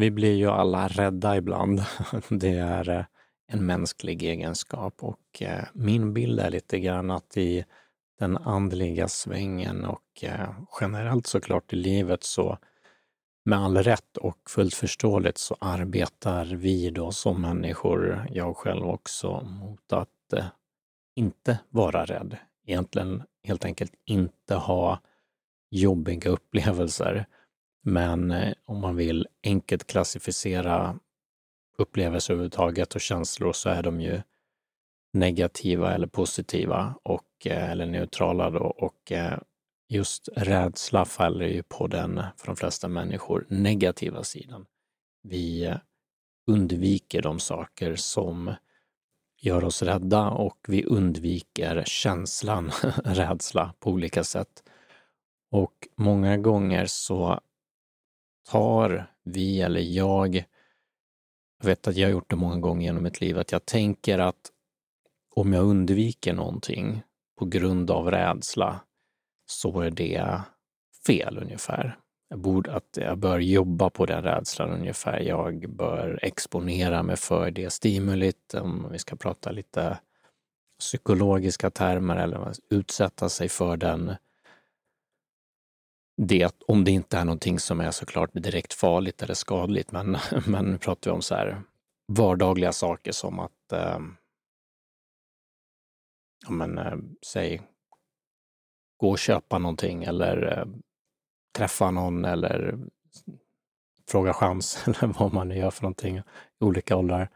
vi blir ju alla rädda ibland. Det är eh, en mänsklig egenskap och eh, min bild är lite grann att i den andliga svängen och eh, generellt såklart i livet så med all rätt och fullt förståeligt så arbetar vi då som människor, jag själv också, mot att inte vara rädd. Egentligen helt enkelt inte ha jobbiga upplevelser. Men eh, om man vill enkelt klassificera upplevelser överhuvudtaget och känslor så är de ju negativa eller positiva och, eh, eller neutrala då. Och eh, just rädsla faller ju på den, för de flesta människor, negativa sidan. Vi undviker de saker som gör oss rädda och vi undviker känslan rädsla på olika sätt. Och många gånger så har vi eller jag, jag vet att jag har gjort det många gånger genom mitt liv, att jag tänker att om jag undviker någonting på grund av rädsla så är det fel ungefär. Jag, borde, att jag bör jobba på den rädslan ungefär. Jag bör exponera mig för det stimulit, om vi ska prata lite psykologiska termer, eller utsätta sig för den det, om det inte är någonting som är såklart direkt farligt eller skadligt. Men, men nu pratar vi om så här vardagliga saker som att, eh, ja men, eh, säg, gå och köpa någonting eller eh, träffa någon eller fråga chans eller vad man nu gör för någonting i olika åldrar.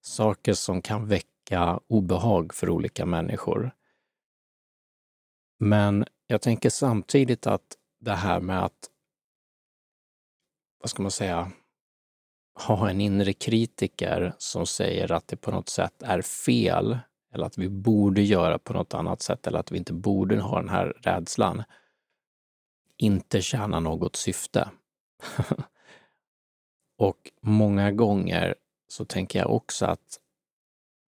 Saker som kan väcka obehag för olika människor. Men jag tänker samtidigt att det här med att, vad ska man säga, ha en inre kritiker som säger att det på något sätt är fel eller att vi borde göra på något annat sätt eller att vi inte borde ha den här rädslan, inte tjäna något syfte. och många gånger så tänker jag också att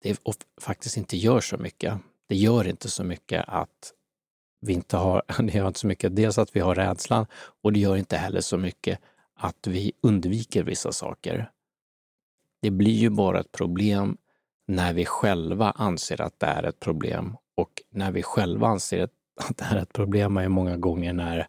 det faktiskt inte gör så mycket. Det gör inte så mycket att vi inte har, det gör inte så mycket, dels att vi har rädslan och det gör inte heller så mycket att vi undviker vissa saker. Det blir ju bara ett problem när vi själva anser att det är ett problem och när vi själva anser att det är ett problem är många gånger när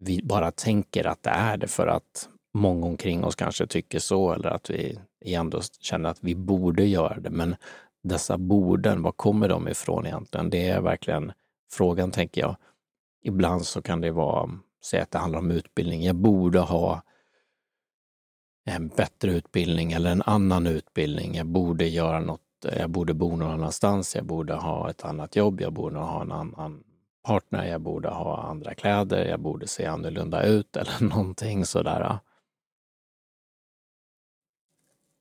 vi bara tänker att det är det för att många omkring oss kanske tycker så eller att vi ändå känner att vi borde göra det. Men dessa borden, var kommer de ifrån egentligen? Det är verkligen frågan, tänker jag. Ibland så kan det vara, säg att det handlar om utbildning. Jag borde ha en bättre utbildning eller en annan utbildning. Jag borde göra något, jag borde bo någon annanstans, jag borde ha ett annat jobb, jag borde ha en annan partner, jag borde ha andra kläder, jag borde se annorlunda ut eller någonting sådär.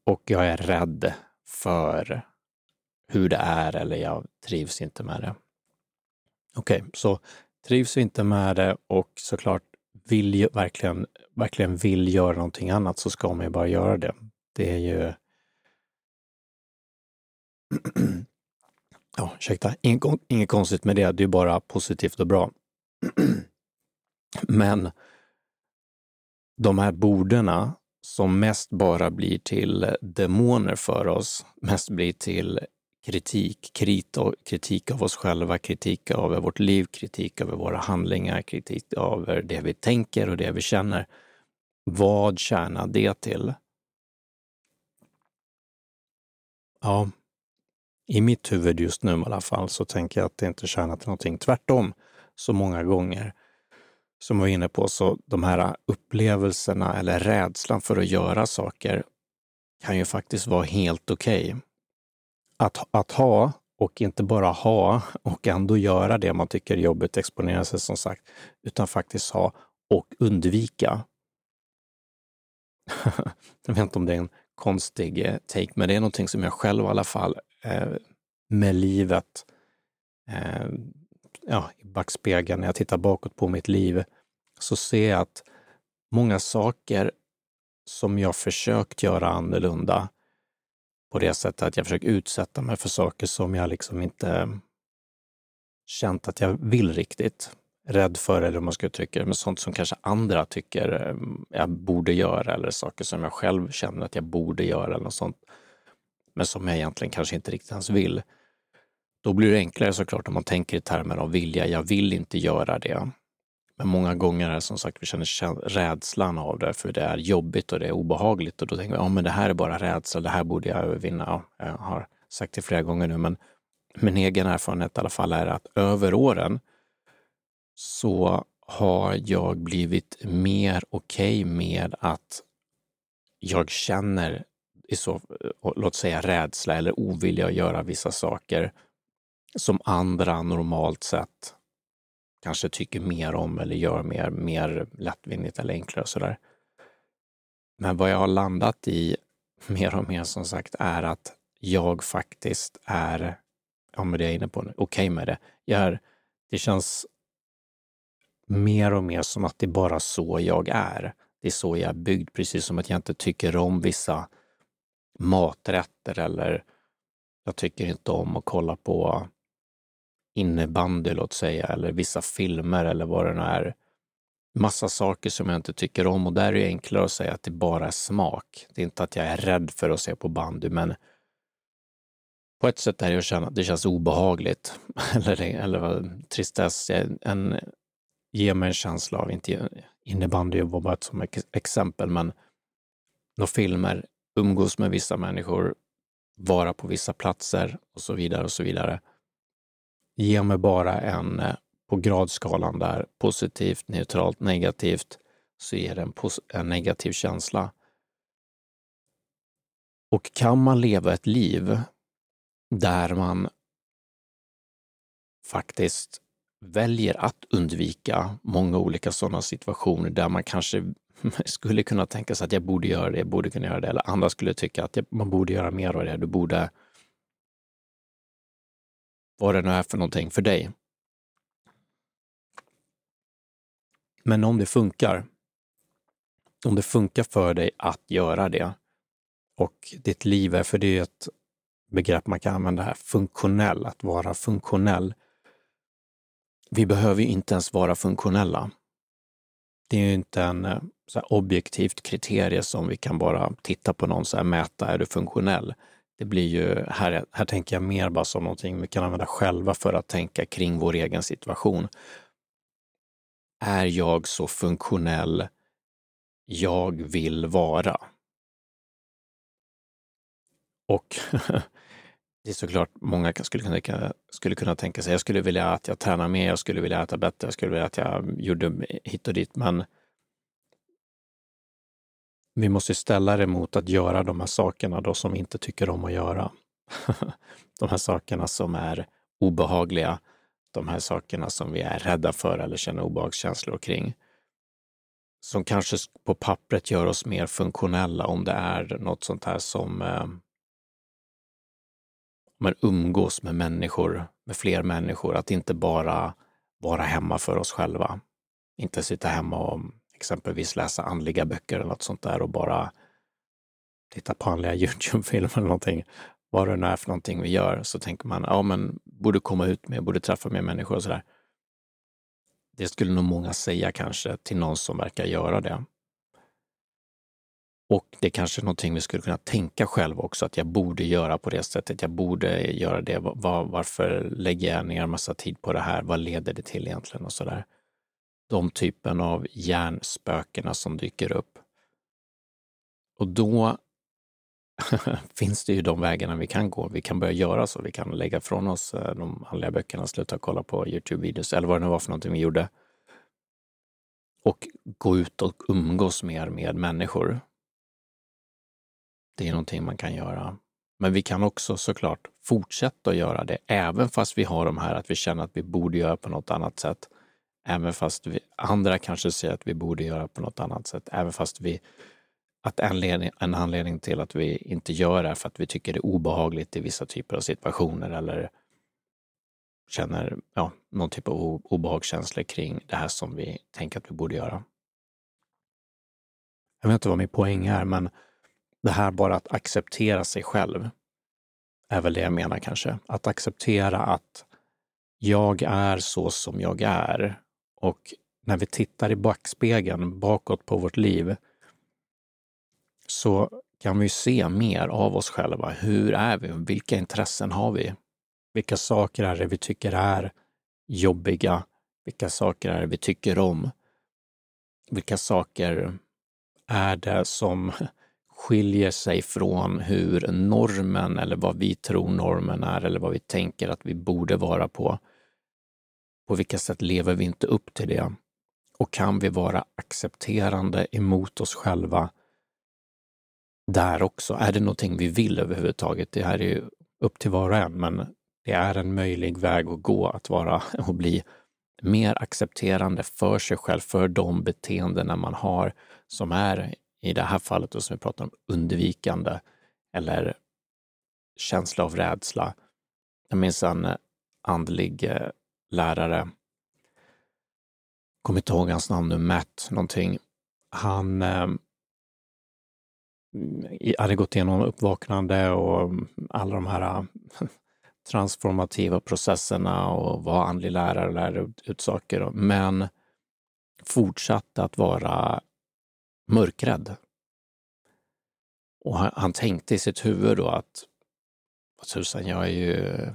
Och jag är rädd för hur det är eller jag trivs inte med det. Okej, okay, så trivs vi inte med det och såklart vill verkligen, verkligen vill göra någonting annat så ska man ju bara göra det. Det är ju... ja, ursäkta, inget, inget konstigt med det, det är bara positivt och bra. Men de här borden som mest bara blir till demoner för oss, mest blir till kritik, kritik av oss själva, kritik av vårt liv, kritik över våra handlingar, kritik över det vi tänker och det vi känner. Vad tjänar det till? Ja, i mitt huvud just nu i alla fall så tänker jag att det inte tjänar till någonting. Tvärtom, så många gånger som jag var inne på, så de här upplevelserna eller rädslan för att göra saker kan ju faktiskt vara helt okej. Okay att, att ha och inte bara ha och ändå göra det man tycker är jobbigt, exponera sig som sagt, utan faktiskt ha och undvika. jag vet inte om det är en konstig eh, take, men det är någonting som jag själv i alla fall eh, med livet, eh, ja, i backspegeln, när jag tittar bakåt på mitt liv, så ser jag att många saker som jag försökt göra annorlunda på det sättet att jag försöker utsätta mig för saker som jag liksom inte känt att jag vill riktigt. rädd för, eller hur man ska uttrycka det, men sånt som kanske andra tycker ehm, jag borde göra eller saker som jag själv känner att jag borde göra eller något sånt. Men som jag egentligen kanske inte riktigt ens vill. Då blir det enklare såklart om man tänker i termer av vilja. Jag vill inte göra det. Men många gånger är det som sagt, vi känner rädslan av det, för det är jobbigt och det är obehagligt. Och då tänker vi, ja men det här är bara rädsla, det här borde jag övervinna. Jag har sagt det flera gånger nu, men min egen erfarenhet i alla fall är att över åren så har jag blivit mer okej okay med att jag känner i så, eh, låt säga rädsla eller ovilja att göra vissa saker som andra normalt sett kanske tycker mer om eller gör mer, mer lättvindigt eller enklare och sådär. Men vad jag har landat i mer och mer som sagt är att jag faktiskt är, ja men det är jag inne på nu, okej okay med det. Jag är, det känns mer och mer som att det är bara så jag är. Det är så jag är byggd, precis som att jag inte tycker om vissa maträtter eller jag tycker inte om att kolla på innebandy, låt säga, eller vissa filmer eller vad det nu är. Massa saker som jag inte tycker om och där är det enklare att säga att det bara är smak. Det är inte att jag är rädd för att se på bandy, men på ett sätt är det att känna, att det känns obehagligt eller, eller tristess. En, ger mig en känsla av, inte innebandy var bara ett som exempel, men några filmer, umgås med vissa människor, vara på vissa platser och så vidare och så vidare. Ge mig bara en, eh, på gradskalan där, positivt, neutralt, negativt, så ger det en, en negativ känsla. Och kan man leva ett liv där man faktiskt väljer att undvika många olika sådana situationer där man kanske skulle kunna tänka sig att jag borde göra det, jag borde kunna göra det, eller andra skulle tycka att man borde göra mer av det, du borde vad det nu är för någonting för dig. Men om det funkar, om det funkar för dig att göra det och ditt liv är, för det är ett begrepp man kan använda här, funktionell, att vara funktionell. Vi behöver ju inte ens vara funktionella. Det är ju inte en eh, objektivt kriterie som vi kan bara titta på någon och mäta, är du funktionell? Det blir ju, här, här tänker jag mer bara som någonting vi kan använda själva för att tänka kring vår egen situation. Är jag så funktionell jag vill vara? Och det är såklart många skulle kunna, skulle kunna tänka sig, jag skulle vilja att jag tränar mer, jag skulle vilja äta bättre, jag skulle vilja att jag gjorde hit och dit, men vi måste ställa det mot att göra de här sakerna då som vi inte tycker om att göra. de här sakerna som är obehagliga, de här sakerna som vi är rädda för eller känner obehagskänslor kring. Som kanske på pappret gör oss mer funktionella om det är något sånt här som eh, man umgås med människor, med fler människor, att inte bara vara hemma för oss själva. Inte sitta hemma och exempelvis läsa andliga böcker eller något sånt där och bara titta på andliga Youtube-filmer eller någonting, vad det nu är för någonting vi gör, så tänker man, ja men borde komma ut mer, borde träffa mer människor och sådär. Det skulle nog många säga kanske till någon som verkar göra det. Och det är kanske är någonting vi skulle kunna tänka själv också, att jag borde göra på det sättet. Jag borde göra det. Var, varför lägger jag ner massa tid på det här? Vad leder det till egentligen? Och sådär de typen av hjärnspökena som dyker upp. Och då finns det ju de vägarna vi kan gå. Vi kan börja göra så. Vi kan lägga från oss eh, de andliga böckerna, sluta kolla på Youtube-videos eller vad det nu var för någonting vi gjorde. Och gå ut och umgås mer med människor. Det är någonting man kan göra. Men vi kan också såklart fortsätta att göra det, även fast vi har de här att vi känner att vi borde göra på något annat sätt. Även fast vi, andra kanske säger att vi borde göra på något annat sätt. Även fast vi, att en, ledning, en anledning till att vi inte gör det är för att vi tycker det är obehagligt i vissa typer av situationer eller känner ja, någon typ av obehagskänslor kring det här som vi tänker att vi borde göra. Jag vet inte vad min poäng är, men det här bara att acceptera sig själv är väl det jag menar kanske. Att acceptera att jag är så som jag är och när vi tittar i backspegeln bakåt på vårt liv så kan vi se mer av oss själva. Hur är vi? Vilka intressen har vi? Vilka saker är det vi tycker är jobbiga? Vilka saker är det vi tycker om? Vilka saker är det som skiljer sig från hur normen eller vad vi tror normen är eller vad vi tänker att vi borde vara på? På vilka sätt lever vi inte upp till det? Och kan vi vara accepterande emot oss själva där också? Är det någonting vi vill överhuvudtaget? Det här är ju upp till var och en, men det är en möjlig väg att gå att vara och bli mer accepterande för sig själv, för de beteendena man har som är, i det här fallet och som vi pratar om, undvikande eller känsla av rädsla. Jag minns en andlig eh, lärare, kommer inte ihåg hans namn nu, Matt någonting. Han eh, hade gått igenom uppvaknande och mm, alla de här äh, transformativa processerna och var andlig lärare och lärde ut saker. Men fortsatte att vara mörkrädd. Och han, han tänkte i sitt huvud då att vad tusan, jag är ju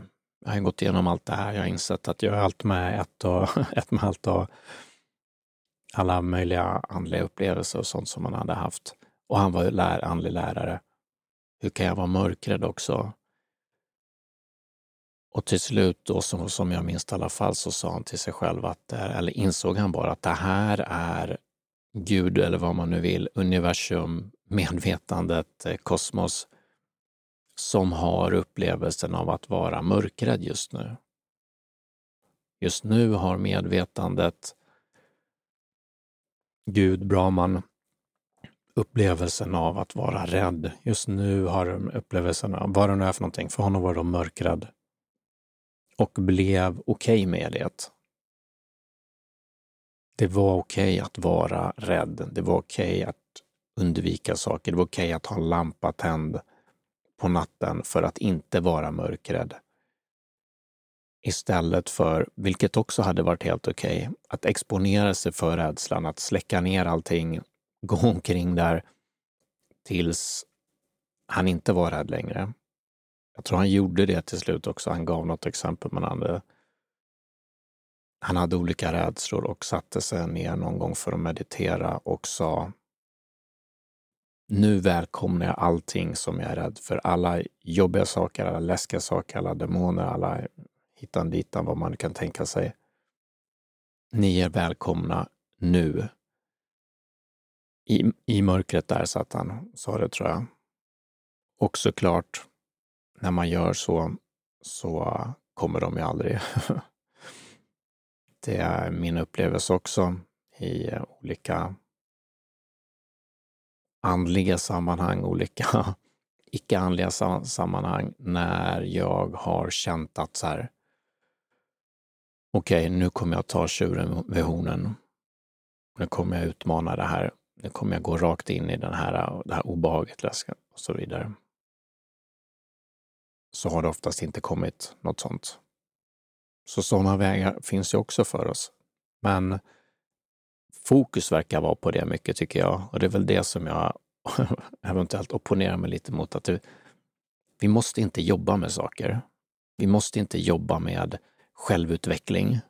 jag har gått igenom allt det här. Jag har insett att jag är allt med ett och ett med allt och alla möjliga andliga upplevelser och sånt som man hade haft. Och han var lär, andlig lärare. Hur kan jag vara mörkrädd också? Och till slut, då, som, som jag minns i alla fall, så sa han till sig själv, att, eller insåg han bara att det här är Gud, eller vad man nu vill, universum, medvetandet, eh, kosmos, som har upplevelsen av att vara mörkrädd just nu. Just nu har medvetandet, Gud, Brahman, upplevelsen av att vara rädd. Just nu har upplevelsen av vad det nu är för någonting. För honom var det mörkrädd. Och blev okej okay med det. Det var okej okay att vara rädd. Det var okej okay att undvika saker. Det var okej att ha en lampa tänd på natten för att inte vara mörkrädd. Istället för, vilket också hade varit helt okej, att exponera sig för rädslan, att släcka ner allting, gå omkring där tills han inte var rädd längre. Jag tror han gjorde det till slut också. Han gav något exempel. Men han, hade, han hade olika rädslor och satte sig ner någon gång för att meditera och sa nu välkomnar jag allting som jag är rädd för. Alla jobbiga saker, alla läskiga saker, alla demoner, alla hitan ditan, vad man kan tänka sig. Ni är välkomna nu. I, I mörkret där satt han, sa det tror jag. Och såklart, när man gör så, så kommer de ju aldrig. det är min upplevelse också i olika andliga sammanhang, olika icke-andliga sammanhang, när jag har känt att så här, okej, okay, nu kommer jag ta tjuren vid hornen. Nu kommer jag utmana det här. Nu kommer jag gå rakt in i den här, det här obehaget och så vidare. Så har det oftast inte kommit något sånt. Så sådana vägar finns ju också för oss. Men fokus verkar vara på det mycket tycker jag. Och det är väl det som jag eventuellt opponerar mig lite mot. att Vi måste inte jobba med saker. Vi måste inte jobba med självutveckling.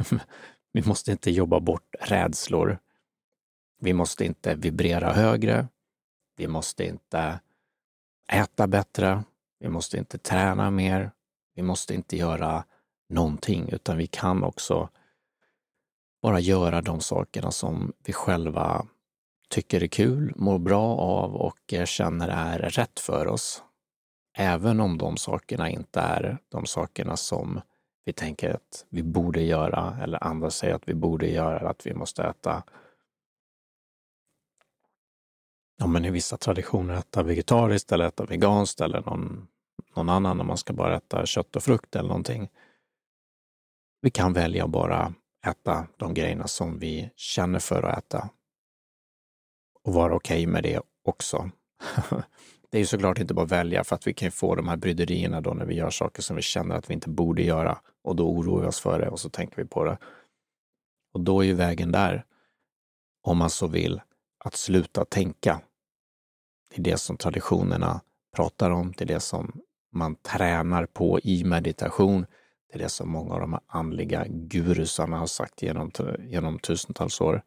vi måste inte jobba bort rädslor. Vi måste inte vibrera högre. Vi måste inte äta bättre. Vi måste inte träna mer. Vi måste inte göra någonting, utan vi kan också bara göra de sakerna som vi själva tycker är kul, mår bra av och eh, känner är rätt för oss. Även om de sakerna inte är de sakerna som vi tänker att vi borde göra eller andra säger att vi borde göra, att vi måste äta. Ja, men i vissa traditioner äta vegetariskt eller äta veganskt eller någon, någon annan om man ska bara äta kött och frukt eller någonting. Vi kan välja att bara äta de grejerna som vi känner för att äta och vara okej okay med det också. det är ju såklart inte bara att välja för att vi kan få de här bryderierna då när vi gör saker som vi känner att vi inte borde göra och då oroar vi oss för det och så tänker vi på det. Och då är ju vägen där, om man så vill, att sluta tänka. Det är det som traditionerna pratar om, det är det som man tränar på i meditation. Det är det som många av de här andliga gurusarna har sagt genom, genom tusentals år.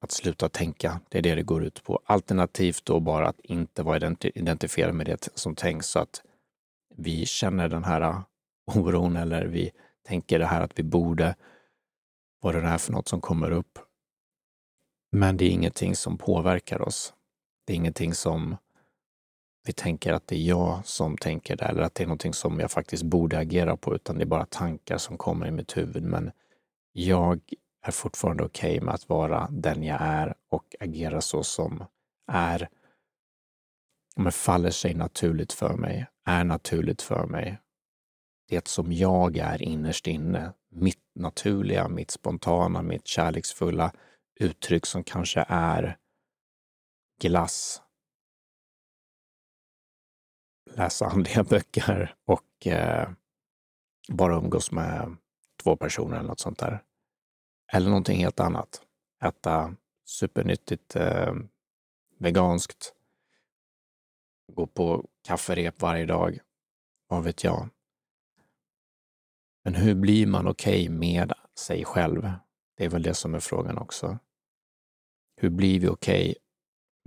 Att sluta tänka, det är det det går ut på. Alternativt då bara att inte vara identifierad med det som tänks så att vi känner den här oron eller vi tänker det här att vi borde, vad det är för något som kommer upp. Men det är ingenting som påverkar oss. Det är ingenting som vi tänker att det är jag som tänker det eller att det är någonting som jag faktiskt borde agera på, utan det är bara tankar som kommer i mitt huvud. Men jag är fortfarande okej okay med att vara den jag är och agera så som är. Men faller sig naturligt för mig, är naturligt för mig. Det som jag är innerst inne, mitt naturliga, mitt spontana, mitt kärleksfulla uttryck som kanske är glass, läsa andliga böcker och eh, bara umgås med två personer eller något sånt där. Eller någonting helt annat. Äta supernyttigt eh, veganskt, gå på kafferep varje dag, vad vet jag. Men hur blir man okej okay med sig själv? Det är väl det som är frågan också. Hur blir vi okej okay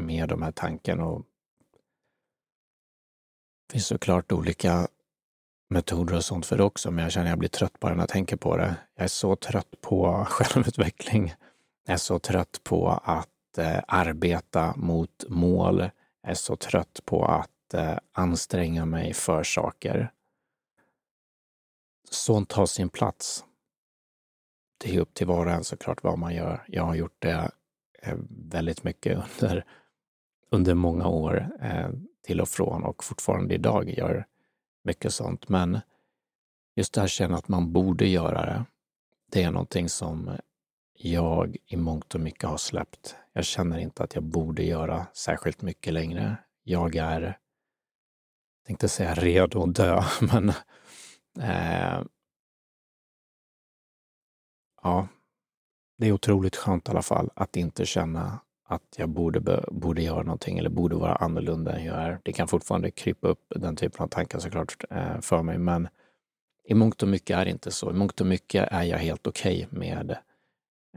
med de här tankarna och det finns såklart olika metoder och sånt för det också, men jag känner att jag blir trött bara när jag tänker på det. Jag är så trött på självutveckling. Jag är så trött på att eh, arbeta mot mål. Jag är så trött på att eh, anstränga mig för saker. Sånt har sin plats. Det är upp till var och en såklart vad man gör. Jag har gjort det eh, väldigt mycket under, under många år. Eh, till och från och fortfarande idag gör mycket sånt. Men just det här känna att man borde göra det, det är någonting som jag i mångt och mycket har släppt. Jag känner inte att jag borde göra särskilt mycket längre. Jag är, tänkte säga redo att dö, men eh, ja, det är otroligt skönt i alla fall att inte känna att jag borde, borde göra någonting eller borde vara annorlunda än jag är. Det kan fortfarande krypa upp den typen av tankar såklart eh, för mig, men i mångt och mycket är det inte så. I mångt och mycket är jag helt okej okay med,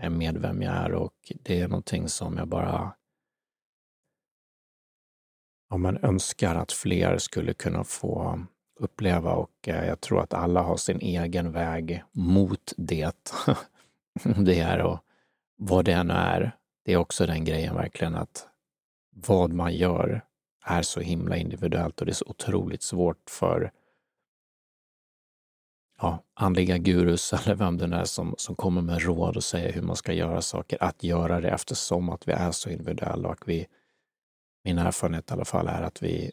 eh, med vem jag är och det är någonting som jag bara om man önskar att fler skulle kunna få uppleva och eh, jag tror att alla har sin egen väg mot det. det är och vad det än är, det är också den grejen verkligen att vad man gör är så himla individuellt och det är så otroligt svårt för ja, andliga gurus eller vem det är som, som kommer med råd och säger hur man ska göra saker, att göra det eftersom att vi är så individuella och vi, min erfarenhet i alla fall är att vi,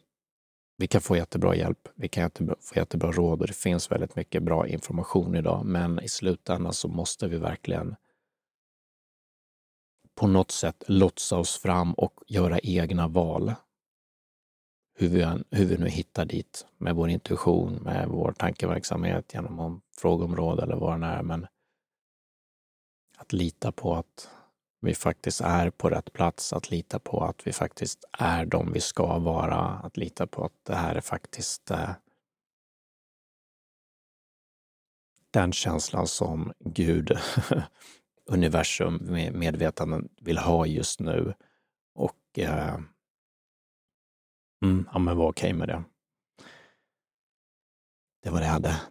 vi kan få jättebra hjälp, vi kan få jättebra råd och det finns väldigt mycket bra information idag, men i slutändan så måste vi verkligen på något sätt lotsa oss fram och göra egna val. Hur vi, hur vi nu hittar dit med vår intuition, med vår tankeverksamhet genom frågeområde eller vad det är. Men att lita på att vi faktiskt är på rätt plats, att lita på att vi faktiskt är de vi ska vara, att lita på att det här är faktiskt eh, den känslan som Gud universum med medvetanden vill ha just nu. Och eh, mm, ja, men var okej okay med det. Det var det jag hade